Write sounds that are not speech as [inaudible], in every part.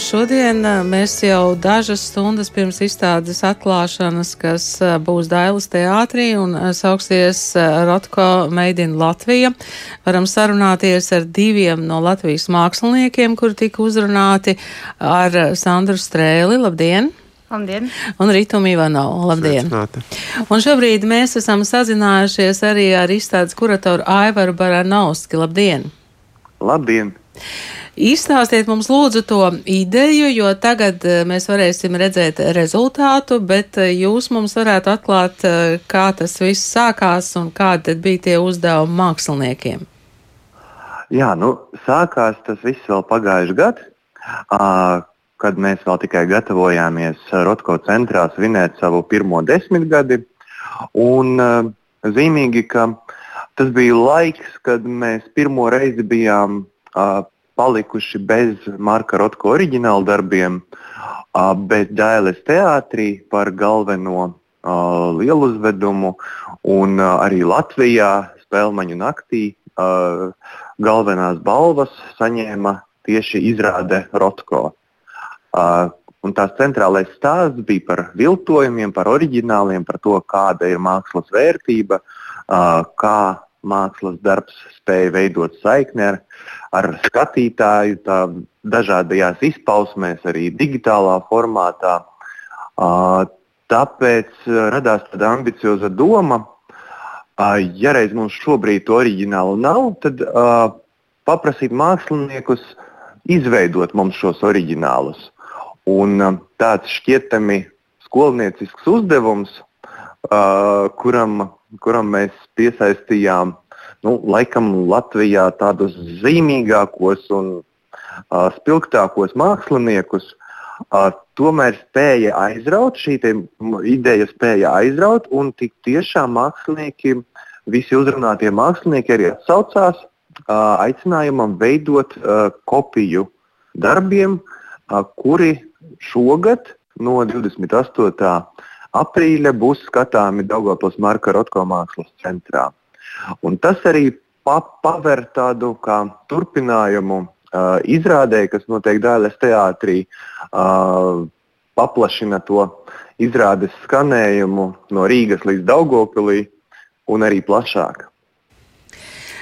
šodien mēs jau dažas stundas pirms izstādes atklāšanas, kas būs Dailas teātrī un sauksies Rotko Made in Latvija, varam sarunāties ar diviem no Latvijas māksliniekiem, kuri tika uzrunāti ar Sandru Strēli. Labdien! Labdien! Un Rītumu Ivanovu. Labdien! Sveicināti. Un šobrīd mēs esam sazinājušies arī ar izstādes kuratoru Aivaru Baranovski. Labdien! Labdien! Izstāstiet mums lūdzu to ideju, jo tagad eh, mēs varēsim redzēt rezultātu, bet eh, jūs mums varētu atklāt, eh, kā tas viss sākās un kādi bija tie uzdevumi māksliniekiem. Jā, nu, sākās tas viss vēl pagājušajā gadā, kad mēs vēl tikai gatavojāmies Rotko centrā svinēt savu pirmo desmitgadi. Un, zīmīgi, ka tas bija laiks, kad mēs pirmo reizi bijām palikuši bez Marka Rotko oriģināla darbiem, bet Dailes teātrī par galveno lielu uzvedumu un arī Latvijā spēļu naktī galvenās balvas saņēma tieši izrāde Rotko. Un tās centrālais stāsts bija par viltojumiem, par oriģināliem, par to, kāda ir mākslas vērtība, kā mākslas darbs spēja veidot saikni ar, ar skatītāju, tā dažādajās izpausmēs, arī digitālā formātā. Tāpēc radās tāda ambicioza doma, ja reiz mums šobrīd to oriģinālu nav, tad paprasīt māksliniekus izveidot mums šos oriģinālus. Un tāds šķietami skolniecisks uzdevums, kuram kuram mēs piesaistījām nu, laikam Latvijā tādus zīmīgākos un uh, spilgtākos māksliniekus. Uh, tomēr spēja aizraut, šī ideja spēja aizraut, un tik tiešām mākslinieki, visi uzrunātie mākslinieki arī atsaucās uh, aicinājumam veidot uh, kopiju darbiem, uh, kuri šogad no 28 aprīļa būs skatāmi Daugopils Marka Rotko mākslas centrā. Un tas arī pa paver tādu kā turpinājumu uh, izrādē, kas notiek Dāles teātrī, uh, paplašina to izrādes skanējumu no Rīgas līdz Daugopilī un arī plašāk.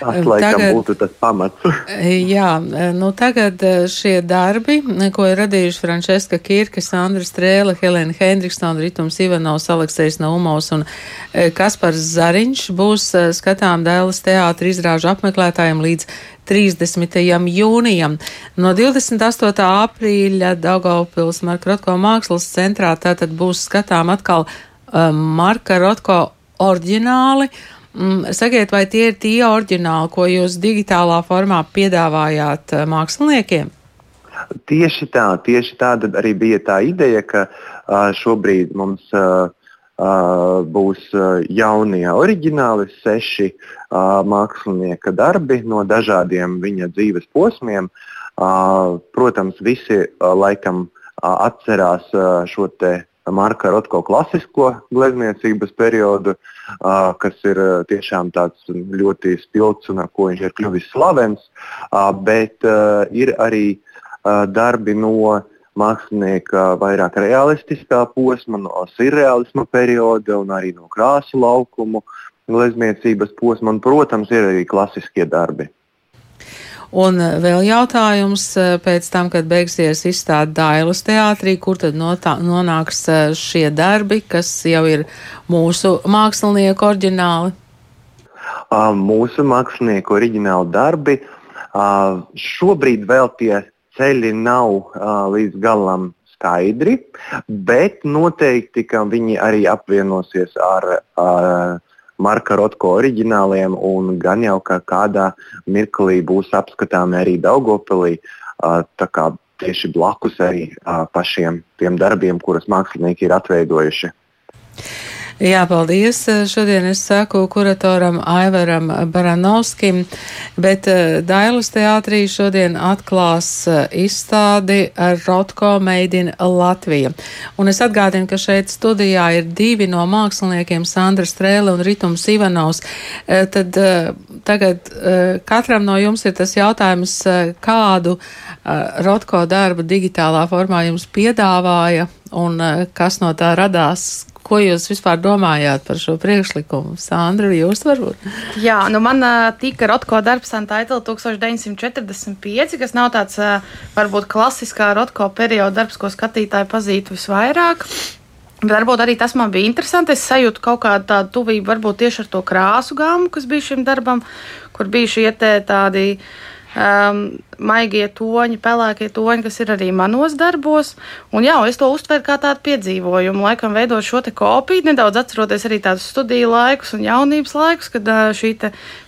Tas, laikam, tagad, būtu tas pamats. [laughs] jā, nu tagad eh, šie darbi, ko ir radījuši Frančeska Kirke, Sandra Strēle, Helēna Hendriksona, Ritums Ivanovs, Aleksejs Naumovs un eh, Kaspars Zariņš būs eh, skatām Dēlas teātra izrāžu apmeklētājiem līdz 30. jūnijam. No 28. aprīļa Daugaupils Marka Rotko mākslas centrā tātad būs skatām atkal uh, Marka Rotko oriģināli. Uh, sakiet, vai tie ir tie oriģināli, ko jūs digitālā formā piedāvājāt uh, māksliniekiem? Tieši tā, tieši tāda arī bija tā ideja, ka uh, šobrīd mums uh, uh, būs uh, jaunie oriģināli seši uh, mākslinieka darbi no dažādiem viņa dzīves posmiem. Protams, visi laikam atcerās šo te Marka Rotko klasisko glezniecības periodu, kas ir tiešām tāds ļoti spilgts un ar ko viņš ir kļuvis slavens, bet ir arī darbi no mākslinieka vairāk realistiskā posma, no surrealisma perioda un arī no krāsu laukumu glezniecības posma, un, protams, ir arī klasiskie darbi. Un eh, vēl jautājums eh, pēc tam, kad beigsies izstāde Dailas teātrī, kur tad notā, nonāks eh, šie darbi, kas jau ir mūsu mākslinieku oriģināli? Mūsu mākslinieku oriģināli darbi. Šobrīd vēl tie ceļi nav līdz galam skaidri, bet noteikti, ka viņi arī apvienosies ar uh, Marka Rotko oriģināliem, un gan jau ka kādā mirklī būs apskatāmi arī Daugopilī. Tieši blakus arī pašiem tiem darbiem, kurus mākslinieki ir atveidojuši. Jā, paldies. Šodien es saku kuratoram Aivaram Baranovskim, bet eh, Dailas teātrī šodien atklās eh, izstādi Rotko Made in Latvija. Un es atgādinu, ka šeit studijā ir divi no māksliniekiem, Sandra Strēle un Ritums Ivanovs. Eh, tad tagad katram no jums ir tas jautājums, kādu Rotko darbu digitālā formā jums piedāvāja un kas no tā radās, Ko jūs vispār domājāt par šo priekšlikumu? Sandra, jūs varbūt? Jā, nu man tika Rotko darbs Antaitla 1945, kas nav tāds varbūt klasiskā Rotko perioda darbs, ko skatītāji pazītu visvairāk. Bet varbūt arī tas man bija interesanti. Es sajūtu kaut kādu tādu tuvību, varbūt tieši ar to krāsu gāmu, kas bija šim darbam, kur bija šie tādi uh, um, maigie toņi, pelēkie toņi, kas ir arī manos darbos. Un jā, es to uztveru kā tādu piedzīvojumu, laikam veidot šo te kopiju, nedaudz atceroties arī tādus studiju laikus un jaunības laikus, kad uh, šī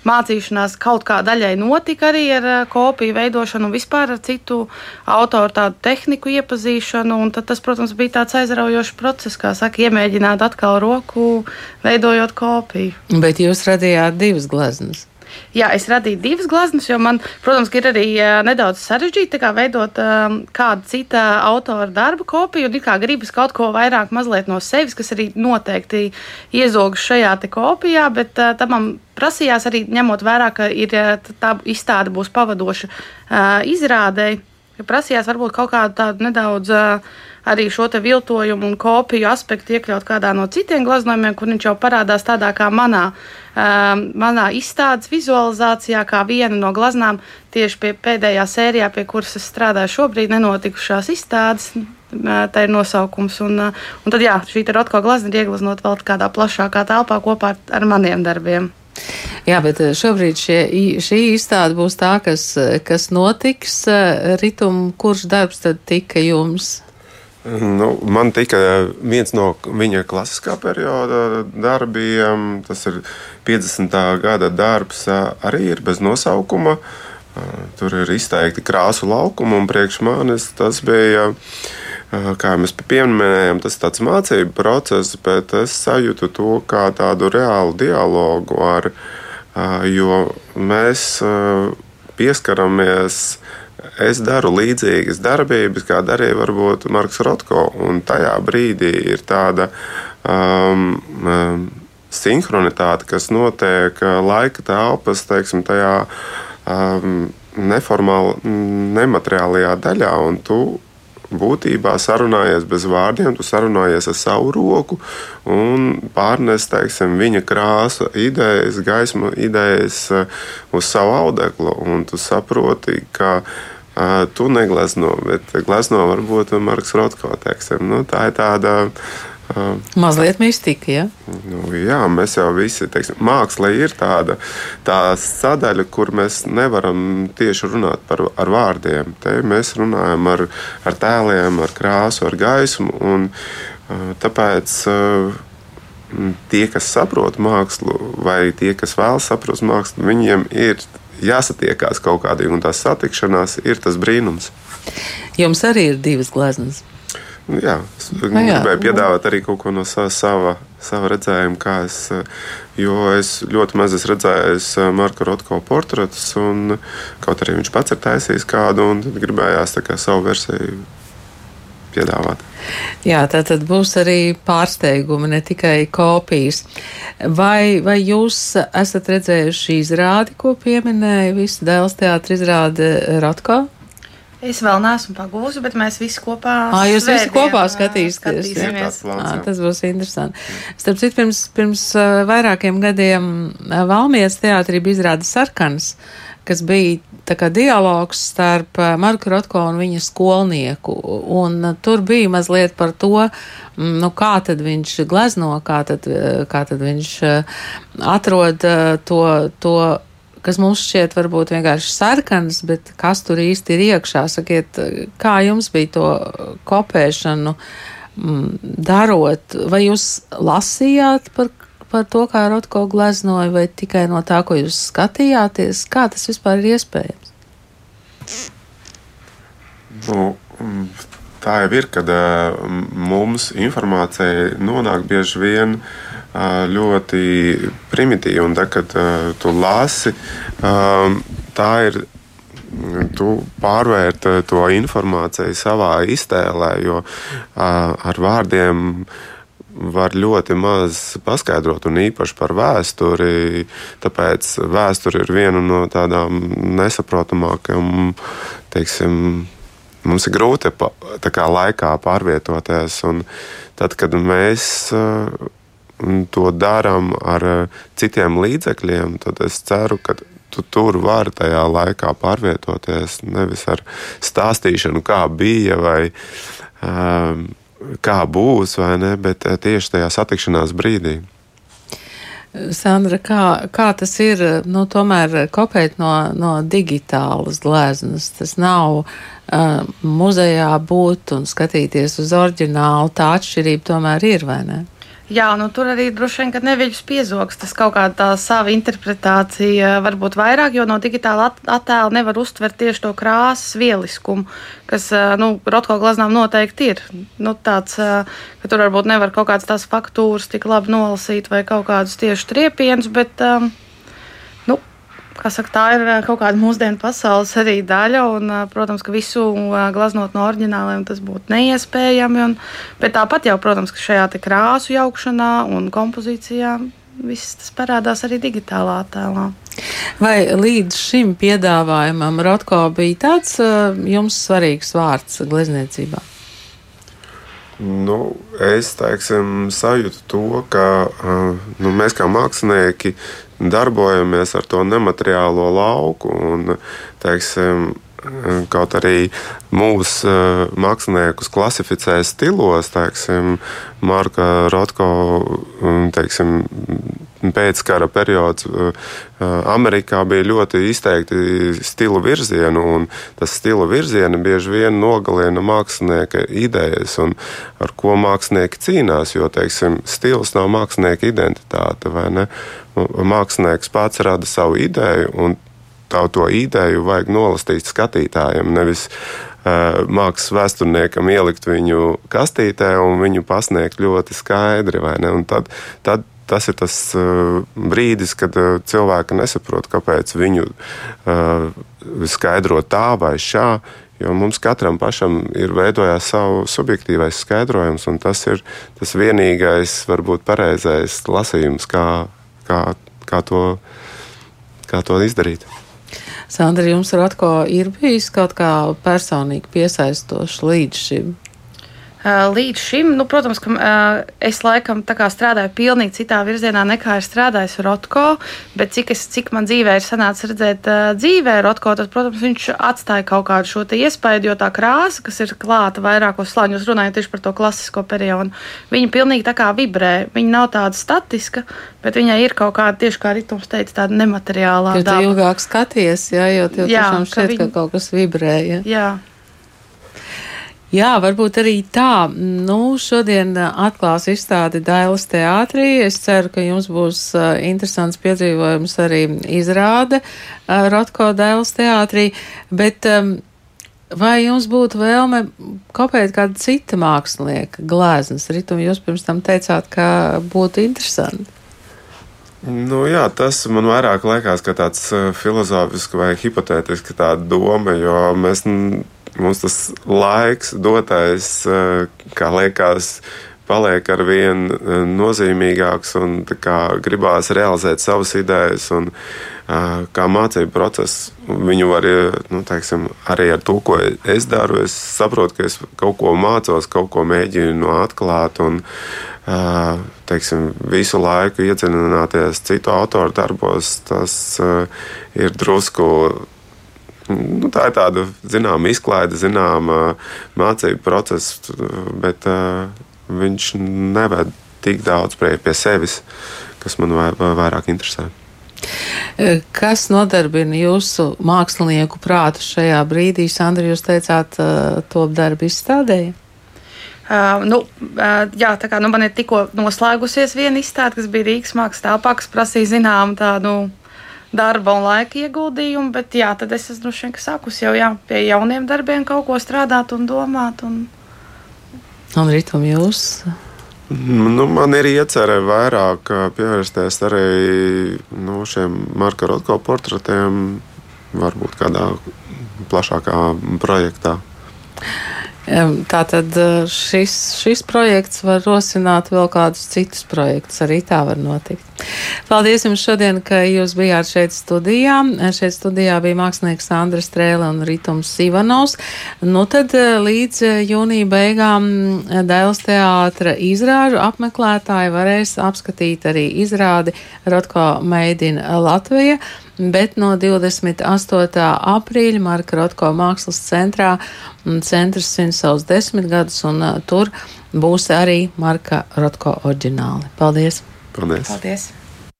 mācīšanās kaut kā daļai notika arī ar uh, kopiju veidošanu un vispār ar citu autoru tādu tehniku iepazīšanu. Un tad tas, protams, bija tāds aizraujošs process, kā saka, iemēģināt atkal roku, veidojot kopiju. Bet jūs radījāt divas gleznas. Jā, es radīju divas glazmas, jo man, protams, ir arī nedaudz sarežģīti veidot uh, kādu citu autora darbu kopiju. Un kā gribas kaut ko vairāk no sevis, kas arī noteikti iezogas šajā kopijā, bet uh, tam prasījās arī ņemot vērā, ka ir, tā izstāde būs pavadoša uh, izrādēji. Prasījās varbūt kaut kādu tādu nedaudz arī šo viltojumu un kopiju aspektu iekļaut kādā no citiem glaznojumiem, kur viņš jau parādās tādā kā manā manā izstādes vizualizācijā, kā viena no glaznām tieši pie pēdējā sērijā, pie kuras es strādāju šobrīd, nenotikušās izstādes. Tā ir nosaukums. Un, un tad, jā, šī rotko glazna ir ieglaznot vēl kādā plašākā telpā kopā ar, ar maniem darbiem. Jā, bet šobrīd šie, šī izstāde būs tā, kas, kas notiks. Ritum, kurš darbs tad tika jums? Nu, man tika viens no viņa klasiskā perioda darbiem, tas ir 50. gada darbs, arī ir bez nosaukuma. Tur ir izteikti krāsu laukumi, un priekš manis tas bija, kā mēs pieminējām, tas ir tāds mācību process, bet es sajūtu to kā tādu reālu dialogu ar, jo mēs pieskaramies es daru līdzīgas darbības, kā darīja varbūt Marks Rotko. Un tajā brīdī ir tāda um, um, sinhronitāte, kas notiek laika telpas, teiksim, tajā um, neformālā, nemateriālajā daļā. Un tu būtībā sarunājies bez vārdiem, tu sarunājies ar savu roku un pārnes teiksim, viņa krāsu, idejas, gaismu, idejas uh, uz savu audeklu. Un tu saproti, ka tu neglezno, bet glezno varbūt Marks Rotko tekstam. Nu, tā ir tāda. Mazliet mistika, ja? Nu, jā, mēs jau visi, teiksim, māksla ir tāda tā sadaļa, kur mēs nevaram tieši runāt par, ar vārdiem. Te mēs runājam ar, ar tēliem, ar krāsu, ar gaismu. Un, tāpēc tie, kas saprot mākslu, vai tie, kas vēlas saprast mākslu, viņiem ir jāsatiekās kaut kādī, un tās satikšanās ir tas brīnums. Jums arī ir divas gleznas. Nu, jā, es nu gribēju piedāvāt arī kaut ko no sava, sava redzējuma, kā es, jo es ļoti maz esmu redzējis eh, Marka Rotko portretus, un kaut arī viņš pats ir taisījis kādu, un gribējās kā, savu versiju piedāvāt. Jā, tā tad būs arī pārsteigumi, ne tikai kopijas. Vai, vai jūs esat redzējuši izrādi, ko pieminēja visu Dēls teātris izrāde Rotko? Es vēl neesmu pagūsi, bet mēs visi kopā. À, jūs visi kopā skatīsieties. skatīsimies. À, tas būs interesanti. Starp citu, pirms, pirms vairākiem gadiem Valmijas teātrī bija izrāde Sarkans. Kas bija tā kā dialogs starp Marku Rotko un viņa skolnieku. Un tur bija mazliet par to, nu, kā tad viņš glezno, kā tad, kā tad viņš atrod to, to kas mums šķiet varbūt vienkārši sarkans, bet kas tur īsti ir iekšā. Sakiet, kā jums bija to kopēšanu mm, darot? Vai jūs lasījāt par par to, kā Rotko gleznoja, vai tikai no tā, ko jūs skatījāties? Kā tas vispār ir iespējams? Nu, mm, tā jau ir, kad uh, mums informācija nonāk bieži vien ļoti primitīvi. Un tad, kad tu lasi, tā ir. Tu pārvērti to informāciju savā iztēlē, jo ar vārdiem var ļoti maz paskaidrot, un īpaši par vēsturi. Tāpēc vēsture ir viena no tādām nesaprotamākajām, teiksim, mums ir grūti pa, kā, laikā pārvietoties. Tad, kad mēs to darām ar eh, citiem līdzekļiem, tad es ceru, ka tu tur vari tajā laikā pārvietoties. Nevis ar stāstīšanu, kā bija vai um, kā būs, vai ne, bet eh, tieši tajā satikšanās brīdī. Sandra, kā, kā tas ir, nu, tomēr kopēt no, no digitālas gleznas? Tas nav uh, muzejā būt un skatīties uz oriģinālu, tā atšķirība tomēr ir, vai ne? Jā, nu tur arī droši vien, ka neviļus piezogs. Tas kaut kāda tā sava interpretācija varbūt vairāk, jo no digitāla attēla nevar uztvert tieši to krāsas vieliskumu, kas, nu, rotko glaznām noteikti ir. Nu, tāds, ka tur varbūt nevar kaut kādas tās faktūras tik labi nolasīt vai kaut kādus tieši triepienus, bet, um, Saka, tā ir eh, kaut kāda mūsdienu pasaules arī daļa, un, eh, protams, ka visu eh, glaznot no oriģināliem tas būtu neiespējami. Un, bet tāpat jau, protams, ka šajā krāsu jaukšanā un kompozīcijā viss tas parādās arī digitālā attēlā. Vai līdz šim piedāvājumam Rotko bija tāds jums svarīgs vārds glezniecībā? Nu, es teiksim, sajūtu to, ka nu, mēs kā mākslinieki darbojamies ar to nemateriālo lauku. Un, teiksim, Kaut arī mūsu uh, māksliniekus klasificē stilos, teiksim, Marka Rotko, teiksim, pēckara periods uh, Amerikā bija ļoti izteikti stilu virzienu, un tas stilu virzieni bieži vien nogalina mākslinieka idejas, un ar ko mākslinieki cīnās, jo, teiksim, stils nav mākslinieka identitāte, vai ne? Mākslinieks pats rada savu ideju, un tā, to ideju vajag nolastīt skatītājiem. Nevis uh, mākslas vēsturniekam ielikt viņu kastītē un viņu pasniegt ļoti skaidri. Tad, tad tas ir tas uh, brīdis, kad uh, cilvēki nesaprot, kāpēc viņu uh, skaidro tā vai šā. Jo mums katram pašam ir veidojās savu subjektīvais skaidrojums, un tas ir tas vienīgais, varbūt pareizais lasījums, kā, kā, kā, to, kā to izdarīt. Sandra, jums ar Atko ir bijis kaut kā personīgi piesaistoši līdz šim? Uh, līdz šim, nu, protams, ka uh, es laikam strādāju pilnīgi citā virzienā nekā ir strādājis Rotko, bet cik, es, cik man dzīvē ir sanācis redzēt uh, dzīvē Rotko, tad, protams, viņš atstāja kaut kādu šo iespēju, jo tā krāsa, kas ir klāta vairākos slāņos, runājot tieši par to klasisko periodu, viņa pilnīgi tā kā vibrē. Viņa nav tāda statiska, bet viņai ir kaut kāda, tieši kā Ritums teica, tāda nemateriālā. Jo tu ilgāk skaties, jā, jo tev jā, tiešām šķiet, ka, viņa... ka kaut kas vibrē. Jā. jā. Jā, varbūt arī tā. Nu, šodien uh, atklās izstādi Dailas teātrī. Es ceru, ka jums būs uh, interesants piedzīvojums arī izrāde uh, Rotko Dailas teātrī. Bet um, vai jums būtu vēlme kopēt kādu citu mākslinieku glēznes ritumu? Jūs pirms tam teicāt, ka būtu interesanti. Nu, jā, tas man vairāk liekas, ka tāds uh, filozofisks vai hipotētisks doma, jo mēs mums tas laiks dotais, eh, kā liekas, paliek ar vien eh, nozīmīgāks un gribās realizēt savas idejas. Un, eh, kā mācību procesu, viņu var nu, teiksim, arī ar to, ko es daru. Es saprotu, ka es kaut ko mācos, kaut ko mēģinu atklāt. Un, teiksim, visu laiku iedziļināties citu autoru darbos, tas ir drusku Nu, tā ir tāda zināmā izklaide, zināmā mācību procesa, bet uh, viņš neved tik daudz pie, pie sevis, kas man vairāk interesē. Kas nodarbina jūsu mākslinieku prātu šajā brīdī? Sandra, jūs teicāt, uh, top darbu izstādēja? Uh, nu, uh, jā, tā kā nu, man ir tikko noslēgusies viena izstāde, kas bija Rīgas mākslas telpā, kas prasīja zinām tādu. Nu, darba un laika ieguldījumu, bet jā, tad es esmu šeit sākus jau jā, pie jauniem darbiem kaut ko strādāt un domāt. Un... Un Rītam, jūs? Nu, man ir iecerē vairāk pievērsties arī nu, šiem Marka Rotko portretiem, varbūt kādā plašākā projektā. Tātad šis, šis projekts var rosināt vēl kādus citus projektus. Arī tā var notikt. Paldies jums šodien, ka jūs bijāt šeit studijā. Šeit studijā bija mākslinieks Andris Strēle un Ritums Ivanovs. Nu tad līdz jūnija beigām Dēls teātra izrāžu apmeklētāji varēs apskatīt arī izrādi Rotko Meidina Latvija bet no 28. aprīļa Marka Rotko mākslas centrā centrs svin savus desmit gadus, un tur būs arī Marka Rotko oriģināli. Paldies! Paldies! Paldies.